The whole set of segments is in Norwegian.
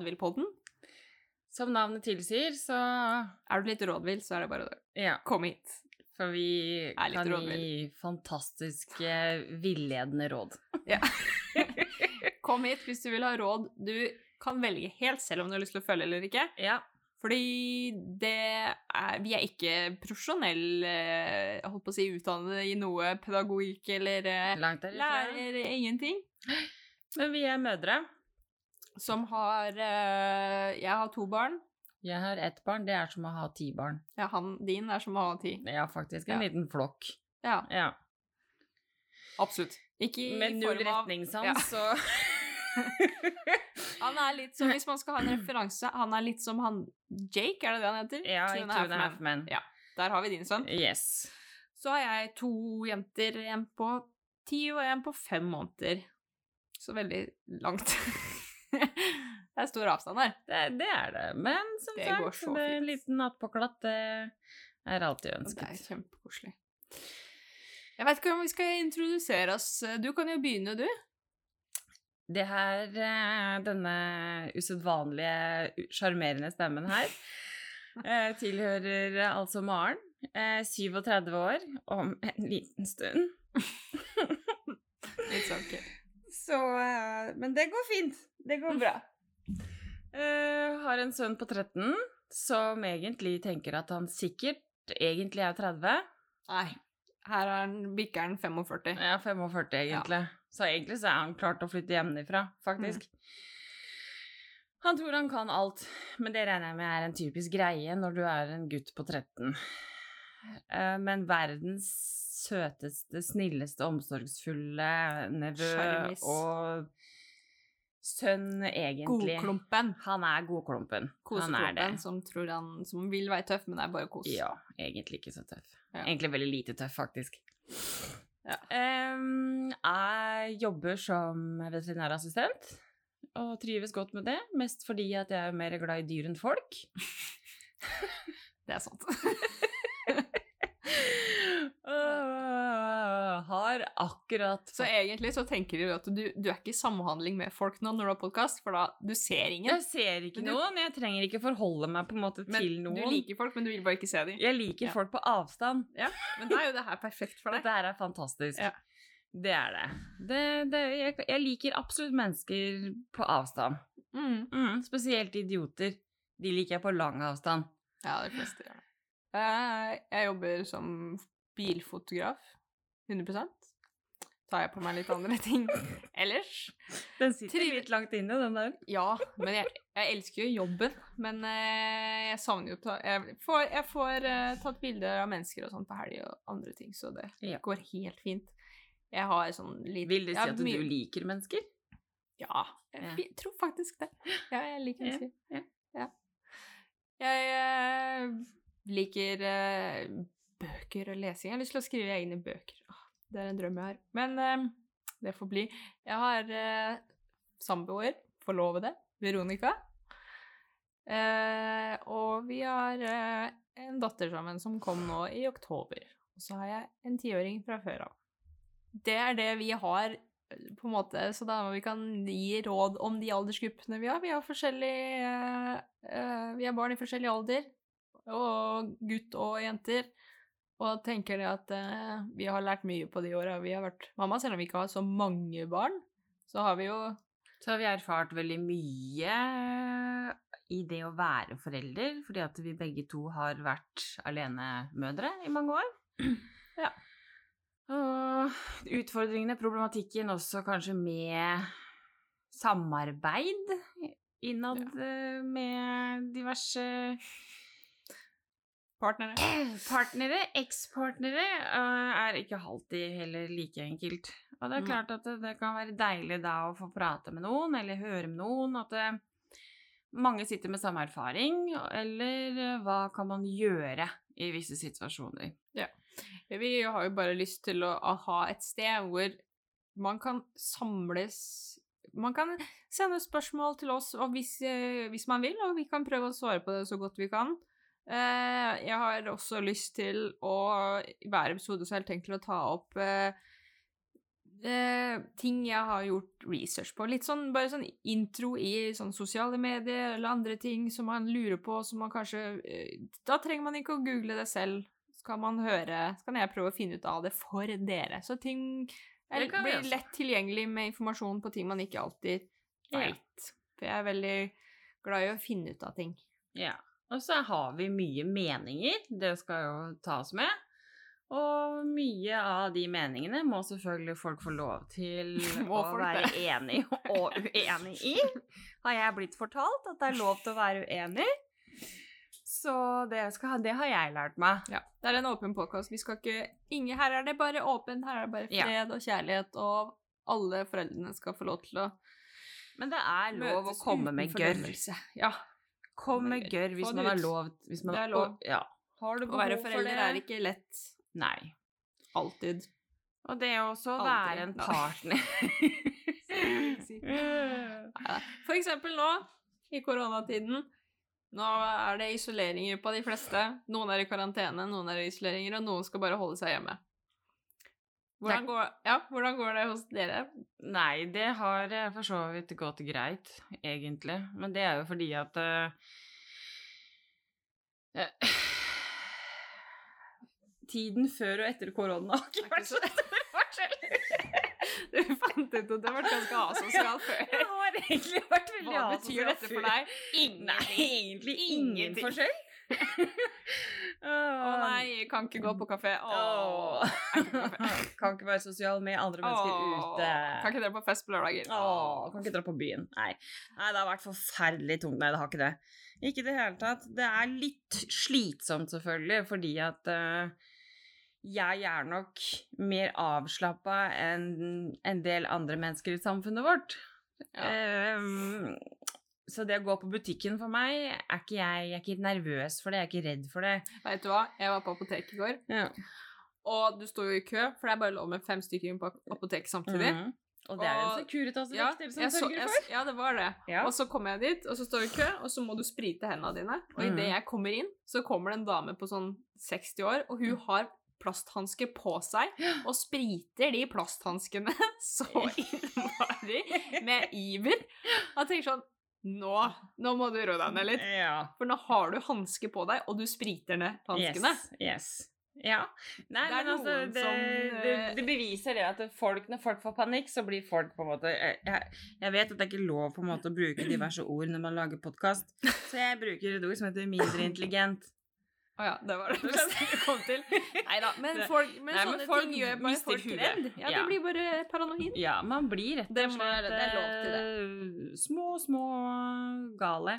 Rådvillpodden. Som navnet tilsier, så Er du litt rådvill, så er det bare å ja. komme hit. For vi kan rådvill. gi fantastiske, villedende råd. Ja. Kom hit hvis du vil ha råd. Du kan velge helt selv om du har lyst til å følge eller ikke. Ja. Fordi det er Vi er ikke profesjonell eh, jeg holdt på å si utdannede i noe pedagogikk eller eh, Langt derifra. lærer ingenting. Men vi er mødre. Som har eh, Jeg har to barn. Jeg har ett barn. Det er som å ha ti barn. Ja, han din er som å ha ti. Ja, faktisk. En Ja. liten flokk. Ja, Ja. absolutt. Ikke i Med null retningssans, Ja. så Han er litt som, Hvis man skal ha en referanse, han er litt som han Jake, er det det han heter? Ja, i Two Two and a Half Men. Ja. Der har vi din sønn. Yes. Så har jeg to jenter, en på ti og en på fem måneder. Så veldig langt. det er stor avstand her. Det, det er det. Men som Det sagt, en liten nattpåklatt er alltid ønsket. Det er kjempekoselig. Jeg vet ikke om vi skal introdusere oss. Du kan jo begynne, du. Det her, eh, denne usedvanlige, sjarmerende stemmen her, eh, tilhører eh, altså Maren, eh, 37 år, om en liten stund. Litt sånn, okay. Så eh, Men det går fint. Det går bra. Eh, har en sønn på 13 som egentlig tenker at han sikkert egentlig er 30. Nei. Her er han, bikker han 45. Ja, 45 egentlig. Så egentlig så er han klar til å flytte hjemmefra, faktisk. Han tror han kan alt, men det regner jeg med er en typisk greie når du er en gutt på 13. Eh, Men verdens søteste, snilleste, omsorgsfulle nevø og sønn, egentlig. Godklumpen. Han er godklumpen. Han det. Koseklumpen som tror han Som vil være tøff, men er bare kos. Ja, egentlig ikke så tøff. Ja. Egentlig veldig lite tøff, faktisk. Ja. Um, jeg jobber som veterinærassistent, og trives godt med det. Mest fordi at jeg er mer glad i dyr enn folk. Det er sant. Har akkurat Så egentlig så tenker du at du, du er ikke i samhandling med folk nå når du har podkast, for da du ser ingen. Jeg ser ikke du- noen, jeg trenger ikke forholde meg på en måte til noen. du liker folk, men du vil bare ikke se dem. Jeg liker Ja. folk på avstand. Men da er jo det her perfekt for deg. Dette her er fantastisk. Ja. Det er det. det, det jeg, jeg liker absolutt mennesker på avstand. Mm. Mm, spesielt idioter. De liker jeg på lang avstand. Ja, de fleste gjør det. Jeg jobber som bilfotograf. 100% Tar jeg på meg litt andre ting ellers. Den sitter Triv- litt langt inne, den der. Ja, men jeg, jeg elsker jo jobben. Men eh, jeg savner jo ta, Jeg får, jeg får eh, tatt bilder av mennesker og sånn på helg og andre ting, så det Ja. går helt fint. Jeg har sånn litt Vil det si at du mye- liker mennesker? Ja, jeg Ja. tror faktisk det. Ja, jeg liker mennesker. ja. Ja. Jeg eh, liker eh, bøker og lesing. Jeg har lyst til å skrive egne bøker. Det er en drøm jeg har. Men eh, det får bli. Jeg har eh, samboer, forlovede, Veronica. Eh, og vi har eh, en datter sammen som kom nå i oktober. Og så har jeg en tiåring fra før av. Det er det vi har, eh, på en måte, så da vi kan gi råd om de aldersgruppene vi har. Vi har forskjellige eh, Vi har barn i forskjellig alder, og gutt og jenter. Og tenker det at eh, vi har lært mye på de åra vi har vært mamma, selv om vi ikke har så mange barn. Så har vi jo Så har vi erfart veldig mye i det å være forelder, fordi at vi begge to har vært alenemødre i mange år. Ja. Og utfordringene, problematikken også kanskje med samarbeid innad ja. med diverse partnere. partnere, ekspartnere, eh, er ikke alltid heller like enkelt. Og det er klart at det, kan være deilig da å få prate med noen, eller høre med noen, at det, mange sitter med samme erfaring, eller eh, hva kan man gjøre i visse situasjoner. Vi har jo bare lyst til å, ha et sted hvor man kan samles Man kan sende spørsmål til oss og hvis, eh, hvis man vil, og vi kan prøve å svare på det så godt vi kan. Eh, Jeg har også lyst til å I hver episode så har jeg tenkt til å ta opp eh, eh, ting jeg har gjort research på. Litt sånn, bare sånn intro i sånn sosiale medier eller andre ting som man lurer på, som man kanskje eh, Da trenger man ikke å google det selv. Skal man høre Så kan jeg prøve å finne ut av det for dere. Så ting er, kan blir også. lett tilgjengelig med informasjon på ting man ikke alltid Ja. For jeg er veldig glad i å finne ut av ting. Ja. Og så har vi mye meninger, det skal jo tas med. Og mye av de meningene må selvfølgelig folk få lov til å være det? enig og uenig i. Har jeg blitt fortalt at det er lov til å være uenig? Så det, skal, det har jeg lært meg. Ja, Det er en åpen påkast. Vi skal ikke ingen, Her er det bare åpent, her er det bare Ja. fred og kjærlighet, og alle foreldrene skal få lov til å Men det er lov å komme med gørr. Ja. Kom med gørr hvis man har lov. Hvis man, Det er lov. og- ja. Har du Å behov være for forelder det? er ikke lett. Nei. Alltid. Og det å også å være en partner For eksempel nå, i koronatiden. Nå er det isoleringer på de fleste. Noen er i karantene, noen er i isoleringer, og noen skal bare holde seg hjemme. Hvordan går, ja, hvordan går det hos dere? Nei, det har eh, for så vidt gått greit, egentlig. Men det er jo fordi at eh, Tiden før og etter korona har ikke vært så forskjellig. Du fant ut at det var ganske asosialt før. Det har egentlig vært veldig Hva betyr dette for deg? deg? Nei, egentlig ingen forskjell. Å nei, kan ikke gå på kafé. Åh. Kan ikke være sosial med andre mennesker Åh. ute. Kan ikke dra på fest på lørdager. Kan ikke dra på byen. Nei. Nei, det har vært forferdelig tungt. Nei, det har ikke det. Ikke i det hele tatt. Det er litt slitsomt, selvfølgelig, fordi at uh, jeg er nok mer avslappa enn en del andre mennesker i samfunnet vårt. Ja. Ehm, så det å gå på butikken for meg, er ikke jeg, jeg er ikke nervøs for det, jeg er ikke redd for det. Vet du hva, jeg var på apoteket i går, Ja. og du står jo i kø, for det er bare lov med fem stykker på apoteket samtidig. Mhm. Og det er en Og- Securitas ja, som jeg så- sørger jeg- for. Ja, det var det. Ja. Og så kommer jeg dit, og så står jeg i kø, og så må du sprite hendene dine. Og idet Mhm. jeg kommer inn, så kommer det en dame på sånn 60 år, og hun har plasthansker på seg, og spriter de plasthanskene så innmari med iver. Og jeg tenker sånn Nå, nå må du roe deg ned litt. Ja. For nå har du hanske på deg, og du spriter ned hanskene. Yes. yes. Ja. Nei, Det men altså, det, som, det, eh, det beviser det at folk, når folk får panikk, så blir folk på en måte jeg, jeg vet at det er ikke lov på en måte å bruke diverse ord når man lager podkast, så jeg bruker et ord som heter mindre intelligent. Å ja, det var det beste du kom til. Neida, men, folk, men Nei, men sånne folk ting gjør bare folk redd. Ja, Ja. Det blir bare paranoid. Ja, man blir rett og slett det lov til eh, små, små gale.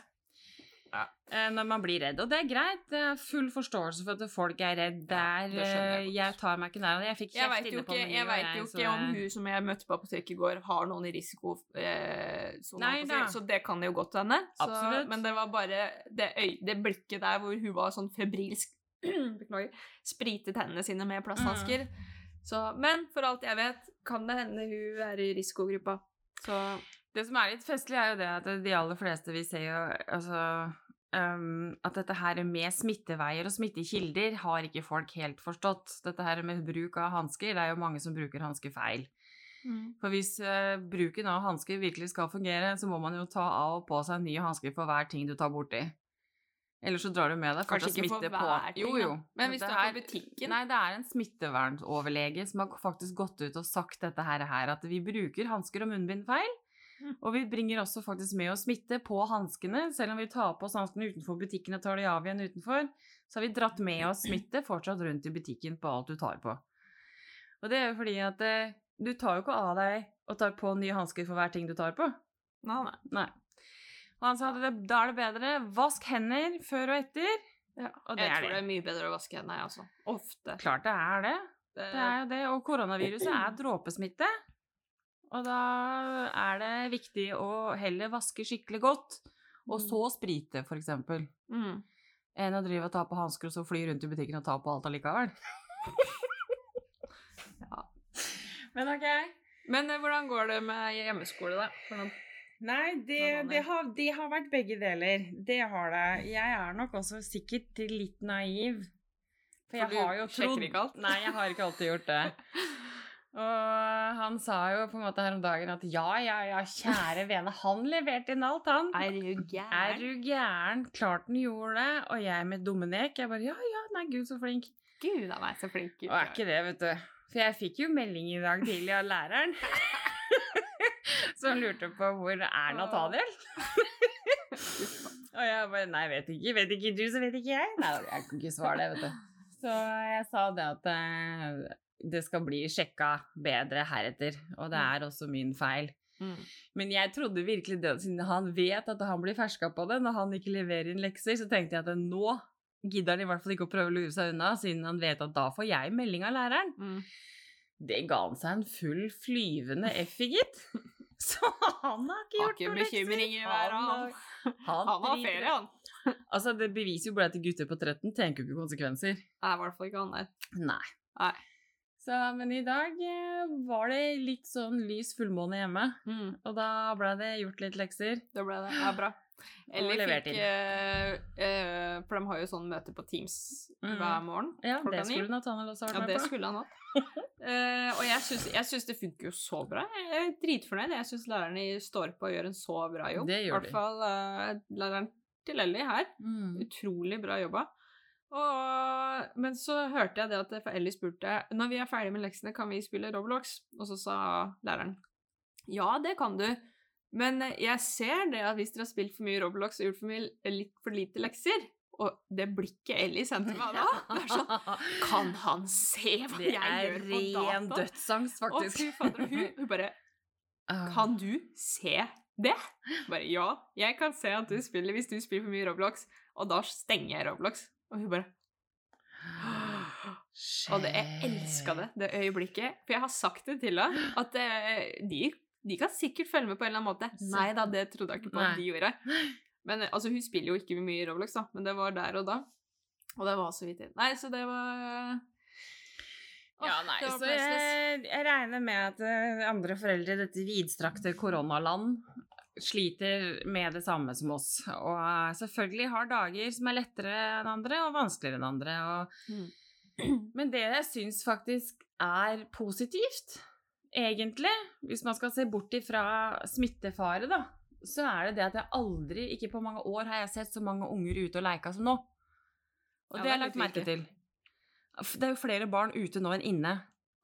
Ja. Eh, Når man blir redd. Og det er greit. Det er full forståelse for at folk er redd. Der, Ja, det jeg eh, jeg tar meg ikke nær av det. Jeg fikk kjeft inne på ikke, Meny, jeg veit vet jo ikke om hun som jeg møtte på apoteket i går, har noen i risikosonen, eh, så det kan jo godt hende. Så, Absolutt. Men det var bare det, øy, det blikket der hvor hun var sånn febrilsk Beklager. Spritet hendene sine med plasthansker. Mm. Så, men for alt jeg vet, kan det hende hun er i risikogruppa. Så Det som er litt festlig, er jo det at de aller fleste vi ser jo altså um, At dette her med smitteveier og smittekilder har ikke folk helt forstått. Dette her med bruk av hansker, det er jo mange som bruker hansker feil. For hvis uh, bruken av hansker virkelig skal fungere, så må man jo ta av og på seg nye hansker for hver ting du tar borti. Eller så drar du med deg Kanskje fortsatt ikke for smitte hver ting, Jo, jo. Men hvis du er på butikken? Nei, det er en smittevernoverlege som har faktisk gått ut og sagt dette her, her at vi bruker hansker og munnbind feil. Og vi bringer også faktisk med oss smitte på hanskene. Selv om vi tar på oss hanskene utenfor butikken og tar de av igjen utenfor, så har vi dratt med oss smitte fortsatt rundt i butikken på alt du tar på. Og det er jo fordi at eh, du tar jo ikke av deg og tar på nye hansker for hver ting du tar på. Nei, nei. Nei. Og han sa at det, da er det bedre vask hender før og etter. Ja. Og det jeg er tror det. det er mye bedre å vaske hendene, jeg også. Ofte. Klart det er det. Det, Det er jo det, og koronaviruset er dråpesmitte. Og da er det viktig å heller vaske skikkelig godt, og Mm. så sprite, eksempel, mm. enn å drive og ta på hansker og så fly rundt i butikken og ta på alt allikevel. Ja. Men ok. Men eh, hvordan går det med hjemmeskole, da? Hvordan Nei, det, det? har, det har vært begge deler. Det har det. Jeg er nok også sikkert litt naiv. For, For jeg har jo trodd? Nei, jeg har ikke alltid gjort det. Og han sa jo på en måte her om dagen at ja, ja, ja, kjære vene, han leverte inn alt, han. Er du gæren? Er du gæren? Klart han gjorde det. Og jeg med Dominek, jeg bare ja, ja, nei, gud, så flink. Gud a meg, så flink Gud, Og er ikke det, vet du. For jeg fikk jo melding i dag tidlig av læreren. Som lurte på hvor er Nathaniel? Og jeg bare nei, vet ikke. Vet ikke du, så vet ikke jeg. Nei, jeg kan ikke svare det, vet du. Så jeg sa det at eh, det skal bli sjekka bedre heretter. Og det er også min feil. Mm. Men jeg trodde virkelig det, siden han vet at han blir ferska på det når han ikke leverer inn lekser, så tenkte jeg at nå gidder han i hvert fall ikke å prøve å lure seg unna, siden han vet at da får jeg melding av læreren. Mm. Det ga han seg en full flyvende F i, gitt. Så han har ikke gjort noe lekser. bekymringer Han, han. han, Han har ferie, han. Altså, det beviser jo bare at gutter på 13 tenker jo ikke konsekvenser. Nei, i hvert fall ikke han der. Nei. Nei. Så, men i dag eh, var det litt sånn lys fullmåne hjemme, Mm. og da ble det gjort litt lekser. Da ble det ja, bra. Eller fikk eh, eh, For de har jo sånn møte på Teams Mm. hver morgen. Ja, det skulle Nathaniel også Ja, vært det med på. skulle han hatt. Eh, og jeg syns, jeg syns det funker jo så bra. Jeg er dritfornøyd. Jeg syns lærerne står på og gjør en så bra jobb. Det gjør I hvert fall uh, læreren til Ellie her. Mm. Utrolig bra jobba. Og, men så hørte jeg det at for Ellie spurte når vi er ferdig med leksene, kan vi spille Roblox. Og så sa læreren ja, det kan du. Men jeg ser det at hvis dere har spilt for mye Roblox og gjort for, mye, litt for lite lekser Og det blikket Ellie sendte meg da det er sånn, Kan han se hva Det jeg er gjør på ren data? dødsangst, Å, faktisk. fy fader. og Hun, hun bare Ah. Kan du se det? Bare ja, jeg kan se at du spiller hvis du spiller for mye Roblox. Og da stenger jeg Roblox. Og hun bare Og det, jeg elska det, det øyeblikket. For jeg har sagt det til henne, at eh, de, de kan sikkert følge med på en eller annen måte. Nei da, det trodde jeg ikke på at de gjorde. Men altså, hun spiller jo ikke mye Roblox, da, men det var der og da. Og det var så vidt inn. Nei, så det var Ja, nei, så jeg, jeg regner med at eh, andre foreldre i dette vidstrakte koronaland sliter med det samme som oss. Og eh, selvfølgelig har dager som er lettere enn andre, og vanskeligere enn andre. Og... Mm. Men det jeg syns faktisk er positivt, egentlig, hvis man skal se bort ifra smittefare, da, så er det det at jeg aldri, ikke på mange år, har jeg sett så mange unger ute og leika som nå. Og Ja, det har jeg lagt merke til. Det er jo flere barn ute nå enn inne.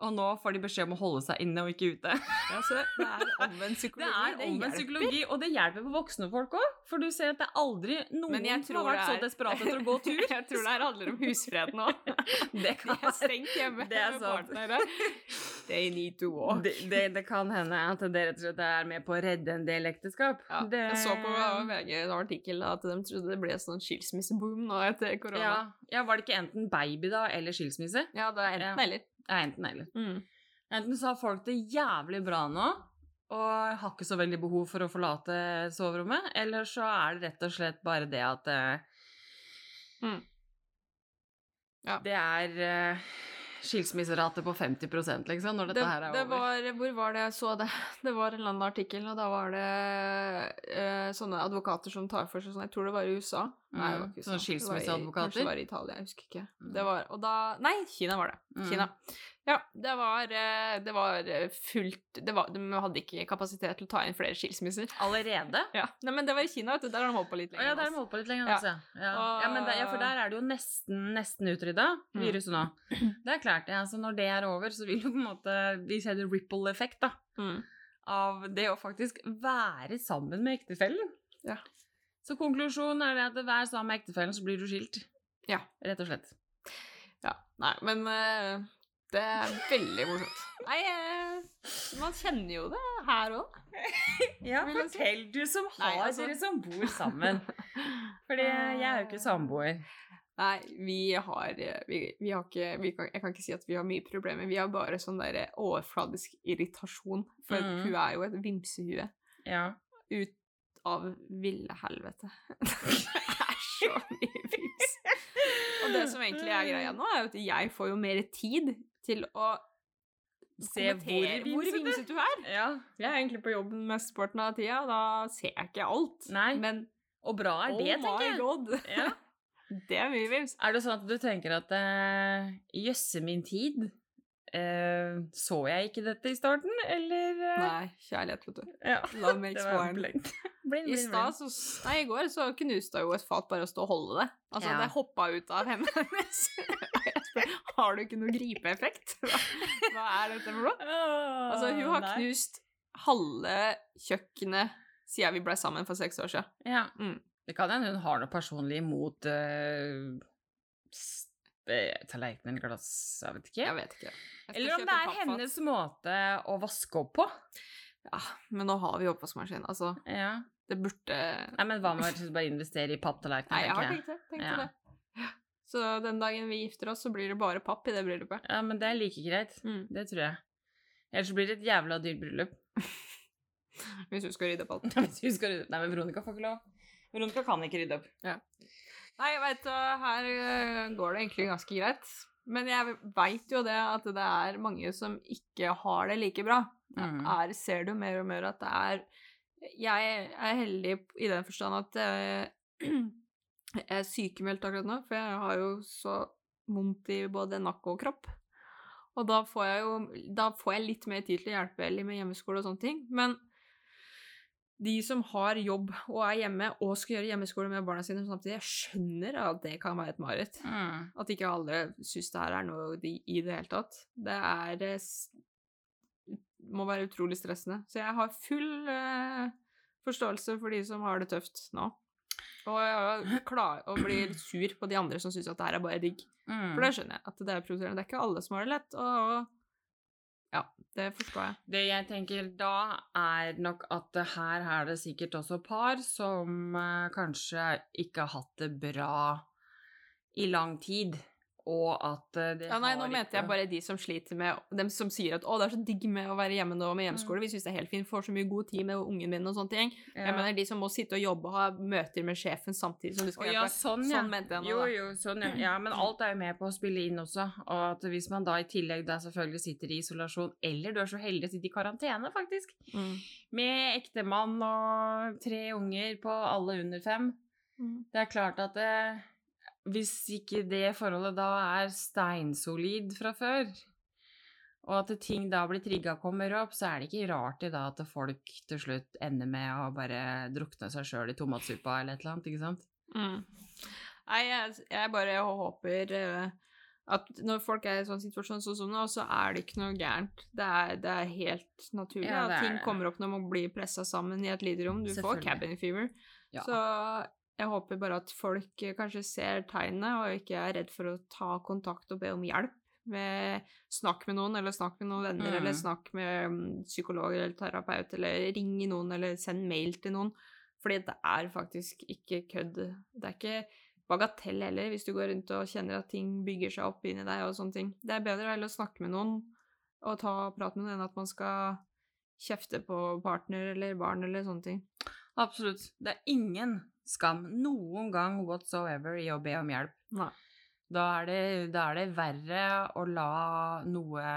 Og nå får de beskjed om å holde seg inne og ikke ute. Ja, så det er omvendt psykologi. Det er omvendt psykologi, og det hjelper på voksne folk òg. For du ser at det er aldri noen som har vært er... så er- desperate etter å gå tur. jeg tror det her handler om husfred nå. Det De kan er stengt hjemme Det er med sant. partnere. They need to walk. Det, det, det kan hende at det rett og slett er med på å redde en del ekteskap. Ja, det, Jeg så på VG en artikkel at de trodde det ble sånn skilsmisseboom nå etter korona. ja, ja, var det ikke enten baby da, eller skilsmisse? Ja, det er enten Ja. Ja, enten eller. Mm. Enten så har folk det jævlig bra nå, og har ikke så veldig behov for å forlate soverommet, eller så er det rett og slett bare det at eh, Mm. Ja. Det er eh, skilsmisserate på 50 liksom, når dette Det, her er det over. var, hvor var det jeg så det? Det var en eller annen artikkel, og da var det eh, sånne advokater som tar for seg sånn Jeg tror det var i USA. Nei, det var Mm, sånne Det var i- skilsmisseadvokater? Kanskje det var i Italia, jeg husker ikke. Mm. Det var, og da Nei, Kina var det. Mm. Kina. Ja, det var, eh, det var eh, fullt det var, De hadde ikke kapasitet til å ta inn flere skilsmisser. Allerede? Ja, Nei, Men det var i Kina, vet du. Der har de holdt på litt lenger. ja, der har de holdt på litt lenger. Altså. Ja. ja. Ja, men der, ja, for der er det jo nesten, nesten utrydda, Mm. viruset nå. Det er klart, ja. Så når det er over, så vil jo på en måte vi ser en ripple-effekt da, Mm. av det å faktisk være sammen med ektefellen. Ja. Så konklusjonen er det at vær sammen med ektefellen, så blir du skilt. Ja. Rett og slett. Ja, nei, men eh, det er veldig morsomt. Nei, eh, man kjenner jo det her òg. Ja, fortell du som Nei, har altså- dere som bor sammen. Fordi jeg er jo ikke samboer. Nei, vi har, eh, vi, vi har ikke vi kan, Jeg kan ikke si at vi har mye problemer. Vi har bare sånn der overfladisk irritasjon. For Mm. hun er jo et vimsehue Ja. ut av ville helvete. det er så mye vips. Og det som egentlig er greia nå, er jo at jeg får jo mer tid til å Se hvor hvor vimsete du er. ja. Jeg er egentlig på jobben mesteparten av tida, da ser jeg ikke alt. Nei. Men Og bra er det, oh tenker my god, Ja. det er mye vims. Er det sånn at du tenker at eh, jøsse min tid, eh, Så jeg ikke dette i starten, eller eh, Nei, kjærlighet, vet du. Ja. Love makes blind, I stad så Nei, i går så knuste jo et fat bare å stå og holde det. Altså, Ja. det hoppa ut av hendene hennes. Har du ikke noe gripeeffekt? Hva, hva er dette for noe? Altså, hun har Nei. knust halve kjøkkenet siden vi ble sammen for seks år siden. Ja. Mm. Det kan hende hun har noe personlig imot uh, tallerkener, glass Jeg vet ikke. Jeg vet ikke. Jeg Eller om det er hennes måte å vaske opp på. Ja, men nå har vi oppvaskmaskin. Altså, Ja. det burde Nei, men hva med å bare investere i papptallerkener? Nei, jeg har tenkt det. Tenkt Ja. det. Så den dagen vi gifter oss, så blir det bare papp i det bryllupet. Ja, men det er like greit. Mm. Det tror jeg. Ellers så blir det et jævla dyrt bryllup. Hvis hun skal rydde opp alt. Hvis vi skal rydde opp. Nei, men Veronica får ikke lov. Veronica kan ikke rydde opp. Nei, jeg uh, her uh, går det egentlig ganske greit. Men jeg veit jo det at det er mange som ikke har det like bra. Mm. Er, ser du mer og mer at det er Jeg er heldig i den forstand at uh, jeg er sykemeldt akkurat nå, for jeg har jo så vondt i både nakke og kropp. Og da får jeg jo Da får jeg litt mer tid til å hjelpe Ellie med hjemmeskole og sånne ting. Men de som har jobb og er hjemme og skal gjøre hjemmeskole med barna sine samtidig, jeg skjønner at det kan være et mareritt. Mm. At ikke alle syns det her er noe de, i det hele tatt. Det er det må være utrolig stressende. Så jeg har full eh, forståelse for de som har det tøft nå. Og jeg blir sur på de andre som syns at det her er bare digg. Mm. For det skjønner jeg. at Det er provoserende. Det er ikke alle som har det lett. Og det forstår jeg. Det jeg tenker da, er nok at her er det sikkert også par som eh, kanskje ikke har hatt det bra i lang tid, og at eh, det Ja, nei, nå mente jeg bare de som sliter med Dem som sier at 'å, det er så digg med å være hjemme nå med hjemmeskole'. Vi syns det er helt fint, får så mye god tid med ungen min og sånne ting. Ja. Jeg mener de som må sitte og jobbe og ha møter med sjefen samtidig som du Å hjelpe. ja, sånn, ja. Sånn mente jeg nå, jo, da. jo, sånn, ja. ja. Men alt er jo med på å spille inn også. Og at hvis man da i tillegg da selvfølgelig sitter i isolasjon, eller du er så heldig å sitte i karantene, faktisk, Mm. med ektemann og tre unger på alle under fem, Mm. det er klart at det, hvis ikke det forholdet da er steinsolid fra før, og at ting da blir trigga og kommer opp, så er det ikke rart i da at folk til slutt ender med å bare drukne seg sjøl i tomatsuppa eller et eller annet, ikke sant? Mm. Nei, jeg, jeg bare håper eh, at når folk er i sånn situasjon sånn som nå, så er det ikke noe gærent. Det er, det er helt naturlig Ja, er ting det. kommer opp når man blir pressa sammen i et lite rom. Du får cabin fever. Ja. Så jeg håper bare at folk eh, kanskje ser tegnene og ikke er redd for å ta kontakt og be om hjelp. Med, snakk med noen, eller snakk med noen venner, Mm. eller snakk med mm, psykolog eller terapeut, eller ring noen, eller send mail til noen. Fordi det er faktisk ikke kødd. Det er ikke bagatell heller, hvis du går rundt og kjenner at ting bygger seg opp inni deg og sånne ting. Det er bedre heller å snakke med noen og ta prat med noen enn at man skal kjefte på partner eller barn eller sånne ting. Absolutt. Det er ingen skam noen gang whatsoever i å be om hjelp. Nei. Da er det, da er det verre å la noe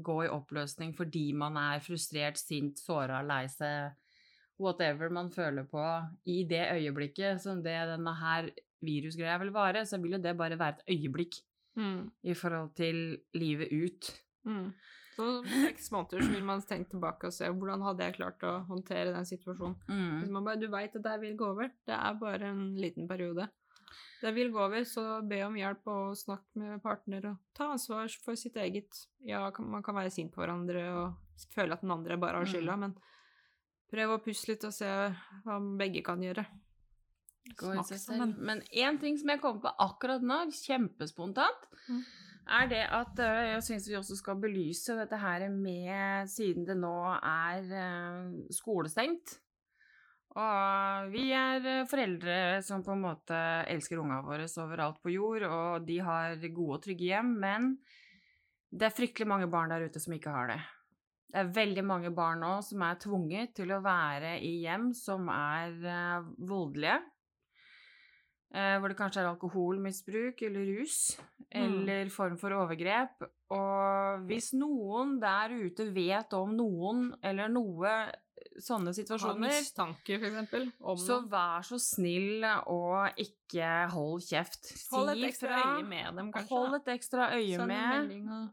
gå i oppløsning fordi man er frustrert, sint, såra, lei seg, whatever man føler på i det øyeblikket som det denne her virusgreia vil vare, så vil jo det bare være et øyeblikk Mm. i forhold til livet ut. Mm. Så om seks måneder så vil man tenke tilbake og se hvordan hadde jeg klart å håndtere den situasjonen. Hvis Mm. man bare, du veit at det vil gå over. Det er bare en liten periode. Det vil gå over, så be om hjelp og snakk med partner og ta ansvar for sitt eget. Ja, man kan være sint på hverandre og føle at den andre bare har skylda, men prøv å puste litt og se hva begge kan gjøre. Gå i seg selv. Men én ting som jeg kommer på akkurat nå, kjempespontant, Mm. Er det at øh, jeg syns vi også skal belyse dette her med Siden det nå er øh, skolestengt. Og vi er øh, foreldre som på en måte elsker unga våre overalt på jord, og de har gode og trygge hjem, men det er fryktelig mange barn der ute som ikke har det. Det er veldig mange barn nå som er tvunget til å være i hjem som er voldelige. Eh, hvor det kanskje er alkoholmisbruk eller rus, Mm. eller form for overgrep. Og hvis noen der ute vet om noen eller noe sånne Ha situasjoner, mistanke, f.eks. om så vær så snill og ikke hold kjeft. Si Hold et ekstra fra. øye med dem, kanskje. Hold et ekstra øye med.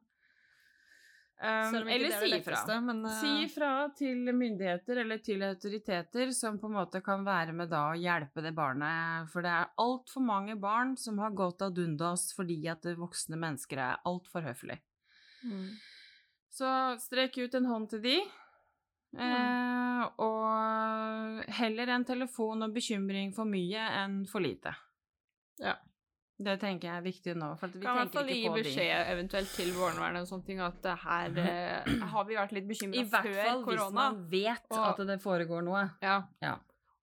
Um, ikke eller er si ifra. letteste, eh, Si ifra til myndigheter eller til autoriteter som på en måte kan være med da og hjelpe det barnet. For det er altfor mange barn som har gått ad undas fordi at voksne mennesker er altfor høflige. mm. Så strek ut en hånd til de. Eh, og heller en telefon og bekymring for mye enn for lite. Ja. Det tenker jeg er viktig nå. For vi Kan i hvert fall gi beskjed eventuelt til barnevernet og sånne ting at det her eh, har vi vært litt bekymra før korona. I hvert fall hvis man vet Og- at det foregår noe. Ja. Ja.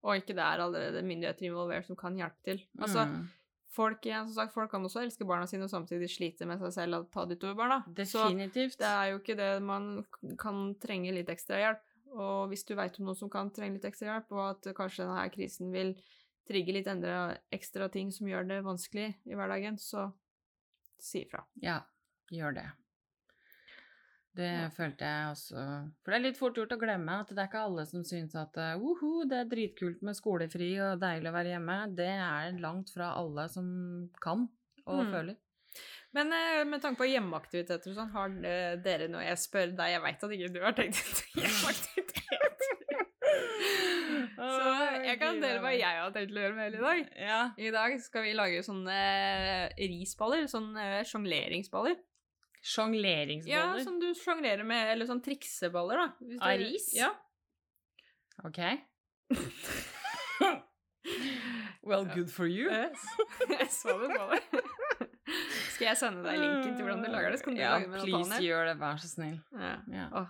Og ikke det er allerede myndigheter involvert som kan hjelpe til. Altså, Mm. folk, igjen, som sagt, folk kan også elske barna sine og samtidig slite med seg selv og ta det utover barna. Så det er jo ikke det man kan trenge litt ekstra hjelp. Og hvis du veit om noen som kan trenge litt ekstra hjelp, og at kanskje denne krisen vil trigge litt endre, ekstra ting som gjør det vanskelig i hverdagen, så si ifra. Ja, gjør det. Det Ja. følte jeg også For det er litt fort gjort å glemme at det er ikke alle som syns at uhu, det er dritkult med skolefri og deilig å være hjemme. Det er langt fra alle som kan og Mm. føler. Men eh, med tanke på hjemmeaktiviteter og sånn, har eh, dere noe Jeg spør deg, jeg veit at ikke du har tenkt ut hjemmeaktivitet. Så jeg kan dele hva jeg har tenkt å gjøre med hele i dag. Ja. I dag skal vi lage sånne eh, risballer, sånne sjongleringsballer. Sjongleringsballer? Ja, som du sjonglerer med, eller sånn trikseballer, da. Av ris? Ja. Ok. well, good for you. jeg så det på deg. Skal jeg sende deg linken til hvordan du lager det? Ja, lage det med please gjør det, vær så snill. Ja. Ja. Åh,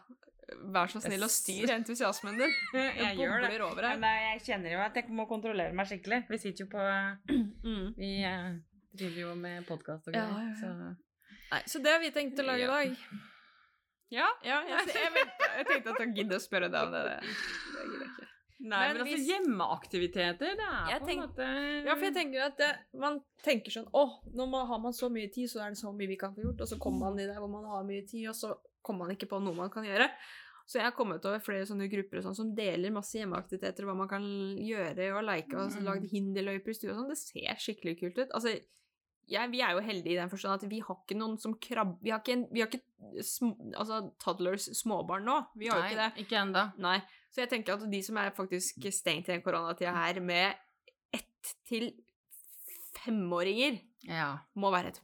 vær så snill og styr entusiasmen din. Jeg jeg gjør det. over her. Nei, jeg kjenner jo at jeg må kontrollere meg skikkelig. Vi sitter jo på Mm. Vi uh, driver jo med podkast og greier, ja, ja. så Nei, så det har vi tenkt å lage i dag. Ja, ja jeg, jeg, jeg tenkte at jeg gidder å spørre deg om det. Det gidder jeg ikke. Nei, Men men, altså hvis- hjemmeaktiviteter, det er på en måte Ja, for jeg tenker at det, man tenker sånn Å, nå har man så mye tid, så er det så mye vi kan få gjort. Og så kommer man i det hvor man har mye tid, og så kommer man ikke på noe man kan gjøre. Så jeg har kommet over flere sånne grupper og sånn, som deler masse hjemmeaktiviteter, hva man kan gjøre og like, og Mm. lagd hinderløyper i stua og sånn. Det ser skikkelig kult ut. Altså, ja, vi er jo heldige i den forstand at vi har ikke noen som krabber Vi har ikke, en, vi har ikke sm, altså, toddlers, småbarn nå. Vi har jo ikke det. Nei, ikke enda. Nei. Så jeg tenker at de som er faktisk stengt i den koronatida her med ett til femåringer, Ja. må være et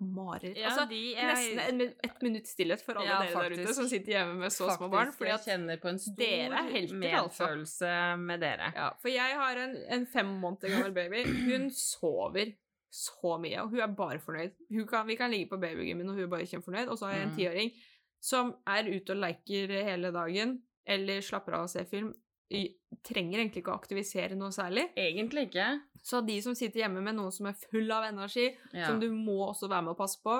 mareritt. Ja, altså, er- nesten en, min- et minutt stillhet for alle Ja, dere der ute som sitter hjemme med så små barn. Fordi jeg at, kjenner på en stor altså. medfølelse med dere. ja, for jeg har en, en fem måneder gammel baby. Hun sover så mye, og hun er bare fornøyd. Kan, vi kan ligge på babygymmen, og hun er bare kjempefornøyd. Og så har jeg en Mm. tiåring som er ute og leker hele dagen, eller slapper av og ser film. Trenger egentlig ikke å aktivisere noe særlig. Egentlig ikke. Så de som sitter hjemme med noen som er full av energi, Ja. som du må også være med og passe på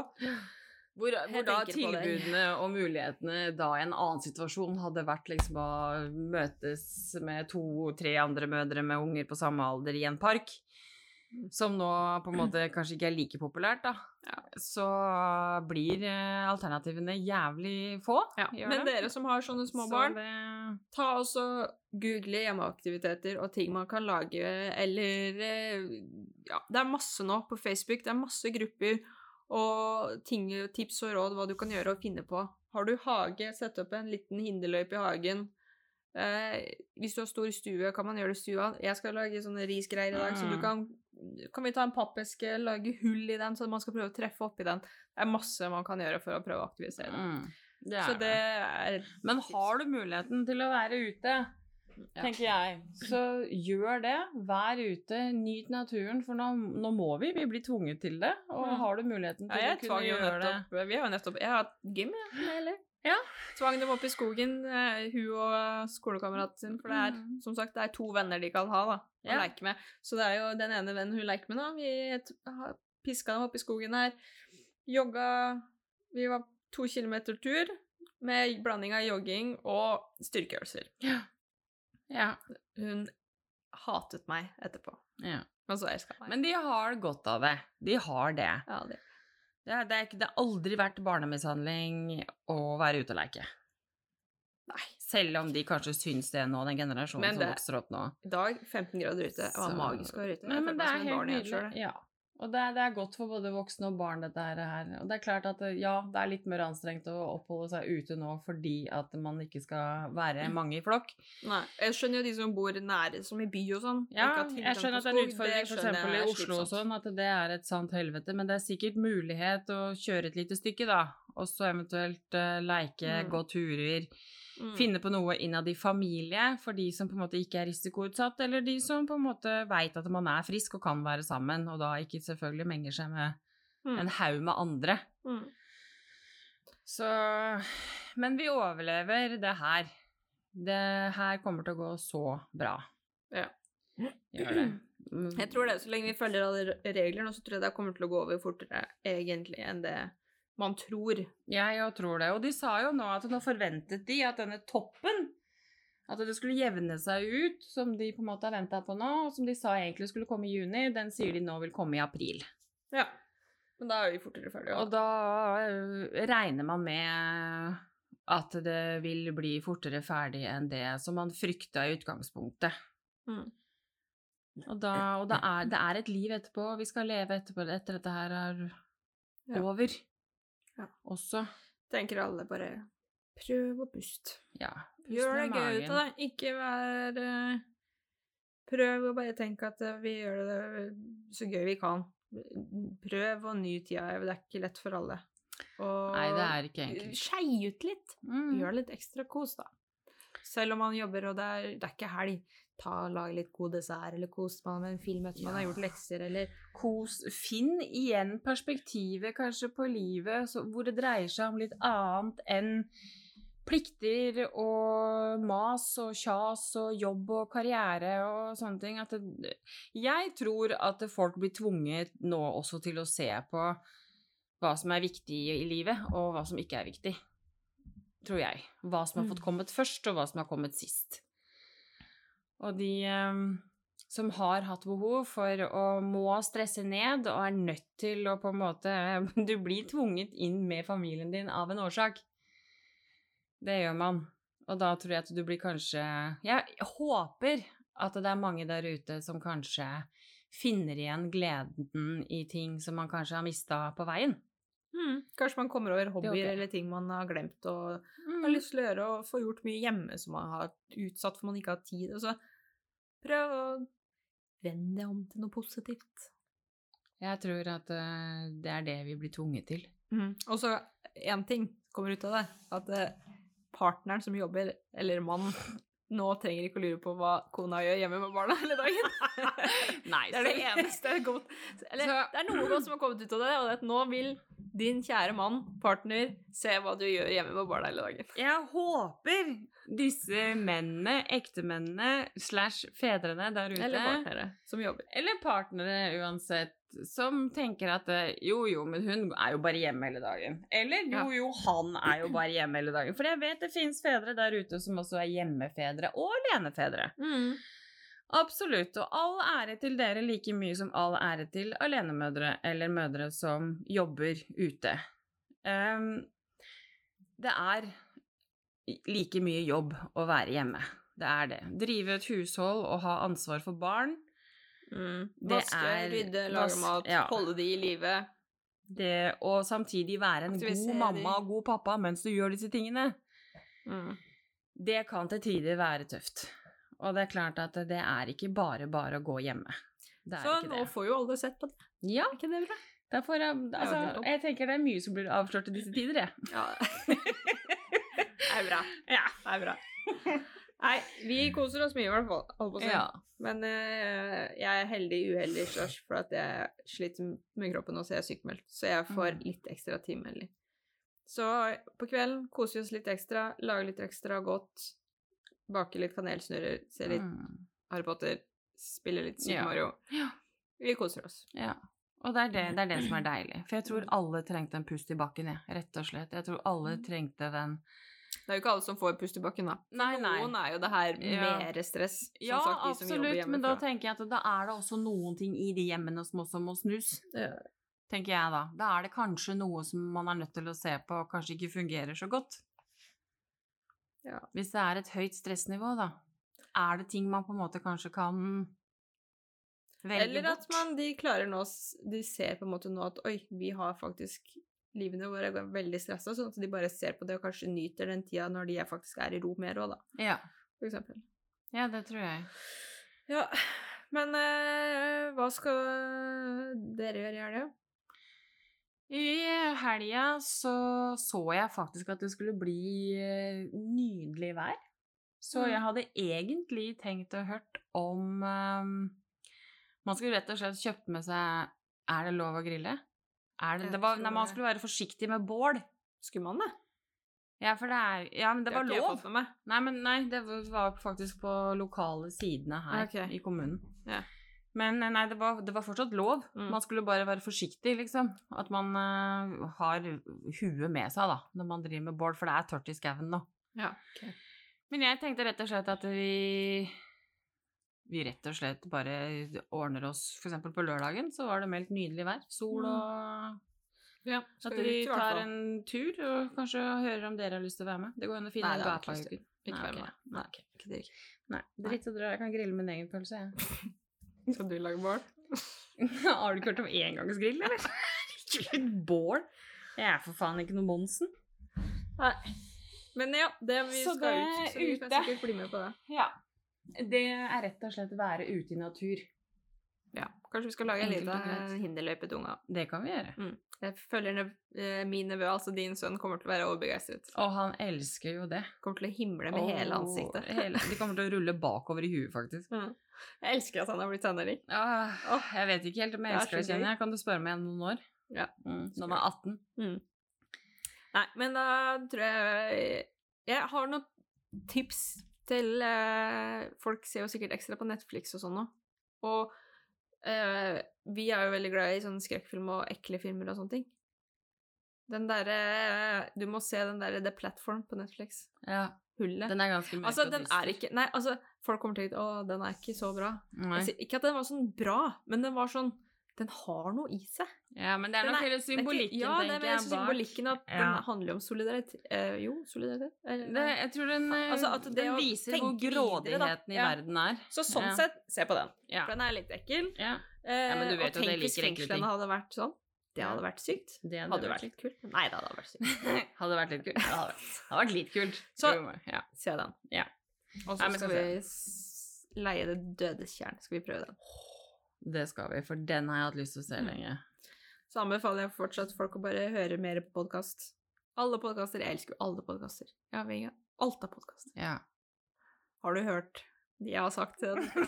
Hvor, hvor da tilbudene og mulighetene da i en annen situasjon hadde vært liksom å møtes med to-tre andre mødre med unger på samme alder i en park, som nå på en måte kanskje ikke er like populært, da. Så blir eh, alternativene jævlig få. Ja. Men det. dere som har sånne små Så barn, det- ta også google hjemmeaktiviteter og ting man kan lage, eller eh, Ja, det er masse nå på Facebook, det er masse grupper og ting, tips og råd hva du kan gjøre og finne på. Har du hage, sett opp en liten hinderløype i hagen. Eh, hvis du har stor stue, kan man gjøre det i stua. Jeg skal lage sånne risgreier i dag, så du Mm. kan Kan vi ta en pappeske, lage hull i den, så man skal prøve å treffe oppi den. Det er masse man kan gjøre for å prøve å aktivisere den. Mm, det Så det er Men har du muligheten til å være ute, Ja. tenker jeg, så gjør det. Vær ute, nyt naturen, for nå, nå må vi. Vi blir tvunget til det. Og Mm. har du muligheten til ja, å kunne gjøre nettopp, det Vi har jo nettopp Jeg har hatt gym, jeg. Ja. Tvang dem opp i skogen, eh, hun og skolekameraten sin. For det er, Mm. som sagt, det er to venner de kan ha, da, å Ja. leke med. Så det er jo den ene vennen hun leker med nå. Vi har piska dem opp i skogen her. Jogga Vi var to kilometer tur med blanding av jogging og styrkeøvelser. Ja. Hun hatet meg etterpå. ja. Men så elska meg. Men de har godt av det. De har det. ja, det. Det, det, er det har aldri vært barnemishandling å være ute og leke. Nei. Selv om de kanskje syns det nå, den generasjonen det, som vokser opp nå. I dag 15 grader ute. Det var Så- magisk å være ute. Men, men det er helt nydelig. Ja. Og det, det er godt for både voksne og barn, dette her. Og det er klart at ja, det er litt mer anstrengt å oppholde seg ute nå fordi at man ikke skal være mange i flokk. Nei, jeg skjønner jo de som bor nære, som i by og sånn. Ja, jeg skjønner at det er en utfordring f.eks. for eksempel i Oslo og sånn, at det er et sant helvete, men det er sikkert mulighet å kjøre et lite stykke, da. Og så eventuelt uh, leike, Mm. gå turer, Mm. finne på noe innad i familie for de som på en måte ikke er risikoutsatt, eller de som på en måte veit at man er frisk og kan være sammen, og da ikke selvfølgelig menger seg med Mm. en haug med andre. Mm. Så Men vi overlever det her. Det her kommer til å gå så bra. Ja. Gjør det. Jeg tror det, så lenge vi følger alle reglene, så tror jeg det kommer til å gå over fortere egentlig enn det man tror. Jeg òg tror det. Og de sa jo nå at nå forventet de at denne toppen At det skulle jevne seg ut, som de på en måte har venta på nå, og som de sa egentlig skulle komme i juni, den sier de nå vil komme i april. Ja. Men da er vi fortere ferdig. Og da øh, regner man med at det vil bli fortere ferdig enn det som man frykta i utgangspunktet. Mm. Og, da, og det, er, det er et liv etterpå, vi skal leve etterpå, etter dette her er over. Ja. Også. Tenker alle bare prøv å puste. Ja. pust Gjør det gøy ut av det. Ikke vær uh, Prøv å bare tenke at eh, vi gjør det så gøy vi kan. Prøv å ny tida. Det er ikke lett for alle. Og Nei, det er ikke enkelt. Skei ut litt. Mm. Gjør litt ekstra kos, da. Selv om man jobber og det er, det er ikke helg. Ta, lage litt god dessert, eller kos man med en film etter man har gjort lekser, eller Kos. Finn igjen perspektivet kanskje på livet, så, hvor det dreier seg om litt annet enn plikter og mas og kjas og jobb og karriere og sånne ting. Det, jeg tror at folk blir tvunget nå også til å se på hva som er viktig i livet, og hva som ikke er viktig. Tror jeg. Hva som har fått Mm. kommet først, og hva som har kommet sist. Og de eh, som har hatt behov for å må stresse ned og er nødt til å på en måte Du blir tvunget inn med familien din av en årsak. Det gjør man. Og da tror jeg at du blir kanskje Jeg håper at det er mange der ute som kanskje finner igjen gleden i ting som man kanskje har mista på veien. mm, Kanskje man kommer over hobbyer eller ting man har glemt og Mm. har lyst til å gjøre, og få gjort mye hjemme som man har utsatt for man ikke har tid. Og så prøv å vende det om til noe positivt. Jeg tror at eh, det er det vi blir tvunget til. Og så én ting kommer ut av det, at eh, partneren som jobber, eller mannen, nå trenger ikke å lure på hva kona gjør hjemme med barna hele dagen. Nei, Det er det eneste godt Eller Så- det er noe godt som har kommet ut av det, og det er at nå vil din kjære mann, partner, se hva du gjør hjemme med barna hele dagen. Jeg håper disse mennene, ektemennene slash fedrene der ute Eller partnere som jobber. eller partnere uansett, som tenker at eh, jo, jo, men hun er jo bare hjemme hele dagen. Eller jo, jo, han er jo bare hjemme hele dagen. For jeg vet det fins fedre der ute som også er hjemmefedre og alenefedre. Absolutt. Og all ære til dere like mye som all ære til alenemødre eller mødre som jobber ute. Um, det er like mye jobb å være hjemme. Det er det. Drive et hushold og ha ansvar for barn. Mm. Det Vaske, er- rydde, vas- lage mat, ja. holde de i live. Det, og samtidig være en god mamma og god pappa mens du gjør disse tingene. Mm. Det kan til tider være tøft. Og det er klart at det er ikke bare bare å gå hjemme. Det er Så nå får jo alle sett på det. Ja, Er ikke det bra? derfor, altså, jeg tenker det er mye som blir avslørt i disse tider, jeg. Ja. det er bra. Ja. Det er bra. Nei, vi koser oss mye i hvert fall. Ja. Men uh, jeg er heldig uheldig slash for at jeg sliter med kroppen og så er jeg sykemeldt. Så jeg får Mm. litt ekstra timemelding. Så på kvelden koser vi oss litt ekstra, lager litt ekstra godt, baker litt kanelsnurrer, se litt Mm. Harry Potter, spille litt Super Ja. Mario. Ja. Vi koser oss. ja. Og det er det, det er det som er deilig. For jeg tror alle trengte en pust i bakken, jeg. Rett og slett. Jeg tror alle trengte den Det er jo ikke alle som får pust i bakken, da. Nei, nei. Noen er jo det her Ja. mer stress. Som Ja, sagt, absolutt, men da tenker jeg at da er det også noen ting i de hjemmene som også må snus. Ja. Tenker jeg da. Da er det kanskje noe som man er nødt til å se på og kanskje ikke fungerer så godt. Ja. Hvis det er et høyt stressnivå, da. Er det ting man på en måte kanskje kan Velge Eller at man, de klarer nå De ser på en måte nå at oi, vi har faktisk Livene våre er veldig stressa, sånn at de bare ser på det og kanskje nyter den tida når de faktisk er i ro mer òg, da, Ja. for eksempel. ja, det tror jeg. Ja, men eh, hva skal dere gjøre i helga? I helga så så jeg faktisk at det skulle bli eh, nydelig vær. Så Mm. jeg hadde egentlig tenkt å hørt om um, Man skulle rett og slett kjøpt med seg Er det lov å grille? Er det, det var, nei, man skulle være forsiktig med bål. Skulle man det? Ja, for det er Ja, men det var ikke jeg lov. Nei, men nei, det var faktisk på lokale sidene her okay. i kommunen. Ja. Men eh, nei, det var, det var fortsatt lov. Mm. Man skulle bare være forsiktig, liksom. At man uh, har huet med seg, da, når man driver med bål, for det er tørt i skauen nå. Ja, Men jeg tenkte rett og slett at vi vi rett og slett bare ordner oss eksempel på lørdagen så var det meldt nydelig vær. Sol Mm. og ja At vi tar en tur og kanskje hører om dere har lyst til å være med. Det går an å finne en ikke gapahaugen. Nei, være Nei, Nei, ikke det. Nei, dritt og dra. Jeg kan grille min egen pølse, jeg. Skal du lage bål? Har du ikke hørt om engangsgrill, eller? Ikke Herregud, bål! Jeg er for faen ikke noe Monsen. Nei. Men ja, det vi Så skal det ut, så vi skal sikkert bli med på det. Ja. Det er rett og slett være ute i natur. Ja, Kanskje vi skal lage en liten hinderløype til unga. Det kan vi gjøre. Jeg føler eh, min nevø, altså din sønn, kommer til å være overbegeistret. Og han elsker jo det. Kommer til å himle med hele ansiktet. hele- de kommer til å rulle bakover i huet, faktisk. Mm. Jeg elsker at han har blitt tenåring. Ah, jeg vet ikke helt om jeg er elsker det, kjenner jeg. Kan du spørre meg igjen noen år? Ja. Mm, når man er 18. Mm. Nei, men da tror jeg Jeg har noen tips til eh, Folk ser jo sikkert ekstra på Netflix og sånn nå. Og eh, vi er jo veldig glad i sånne skrekkfilm og ekle filmer og sånne ting. Den derre Du må se den derre The Platform på Netflix. Ja, Hullet. den er ganske mørk altså, den er ikke Nei, altså, folk kommer til å tenke å, den er ikke så bra. Ikke at den var sånn bra, men den var sånn Den har noe i seg. Ja, men det er Den nok hele symbolikken, tenker jeg ja, det er symbolikken at den Ja. handler om solidaritet. Eh, jo, solidaritet. Eller- Det, jeg tror den, eh, Altså, at det den viser hvor grådigheten i Ja. verden er. Så sånn Ja. sett, se på den. Ja. For den er litt ekkel. ja. Eh, men du vet og jo at jeg liker ekle ting. hadde vært sånn. Det hadde vært sykt. Det Hadde vært litt kult. Nei, det hadde vært sykt. hadde vært litt kult. Det hadde vært, det hadde vært litt kult. Så- ja. Se den. Ja. Og så skal vi leie Det dødes tjern. Skal vi prøve den. Det skal vi, for den har jeg hatt lyst til å se Mm. lenge. Så anbefaler jeg fortsatt folk å bare høre mer på podkast. Alle podkaster. Jeg elsker jo alle podkaster. Ja, av alt av podkast. Ja. Har du hørt de jeg har sagt til deg?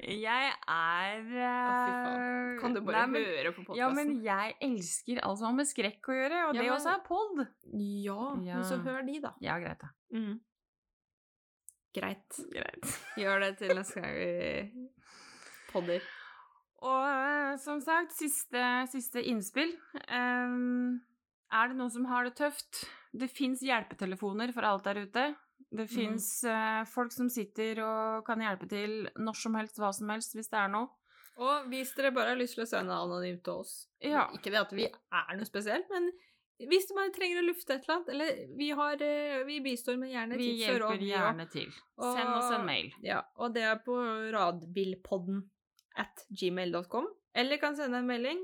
jeg er uh... oh, Kan du bare Nei, men- høre på podkasten? Ja, men jeg elsker alt som har med skrekk å gjøre, og Ja, det men- også er pod. Ja, men så Ja. hør de, da. Ja, greit, da. Mm. Greit. Greit. Gjør det til neste gang vi podder. Og eh, som sagt, siste, siste innspill. Um, er det noen som har det tøft? Det fins hjelpetelefoner for alt der ute. Det Mm. uh, folk som sitter og kan hjelpe til når som helst, hva som helst, hvis det er noe. Og hvis dere bare har lyst til å sende anonymt til oss Ja. Ikke det at vi er noe spesielt, men hvis man trenger å lufte et eller annet, eller vi, har, eh, vi bistår med gjerne tips og råd. vi hjelper gjerne til. Send oss en mail. Ja, og det er på radvillpodden at gmail.com, eller kan sende en melding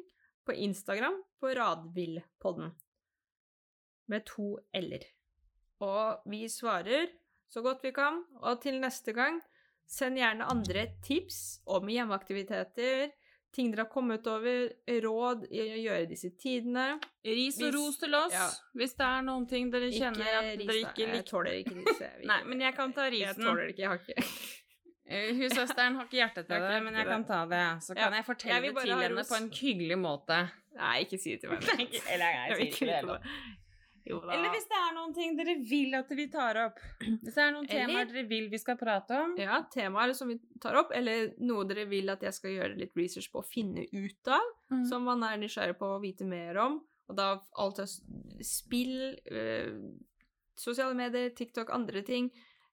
på Instagram på radvillpodden med to l-er. Og vi svarer så godt vi kan, og til neste gang, send gjerne andre tips om hjemmeaktiviteter, ting dere har kommet over, råd i å gjøre disse tidene. Ris og Hvis- ros til oss ja. hvis det er noen ting dere kjenner at dere ikke Jeg liker. tåler ikke ris. jeg Nei, men jeg kan ta Jeg tåler det ikke, jeg har ikke Eh, Hussøsteren har ikke hjerte til det, men jeg kan ta det. Så Ja, kan jeg fortelle jeg det til henne på en hyggelig måte. Nei, ikke si det til meg. Eller jeg, Jeg sier ikke det. Eller hvis det er noen ting dere vil at vi tar opp. Hvis det er noen Eller- temaer dere vil vi skal prate om. Ja, temaer som vi tar opp, eller noe dere vil at jeg skal gjøre litt research på å finne ut av, Mm. som man er nysgjerrig på å vite mer om. Og da alt av spill, øh, sosiale medier, TikTok, andre ting.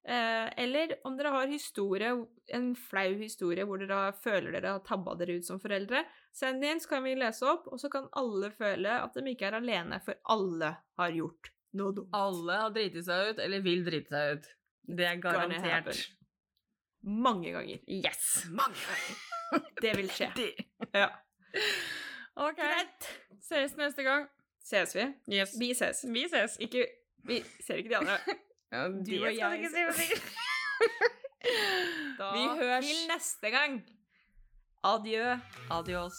Eh, eller om dere har historie, en flau historie hvor dere føler dere har tabba dere ut som foreldre, send inn, så kan vi lese opp, og så kan alle føle at de ikke er alene, for alle har gjort noe dumt. Alle har driti seg ut, eller vil drite seg ut. Det er garantert. Mange ganger. Yes! Mange ganger. Det vil skje. Ja. OK. Greit. Ses neste gang. Ses vi? Yes. Vi ses. Vi ses. Ikke Vi ser ikke de andre. Ja, du og jeg da, Vi hørs til neste gang. Adjø. Adios.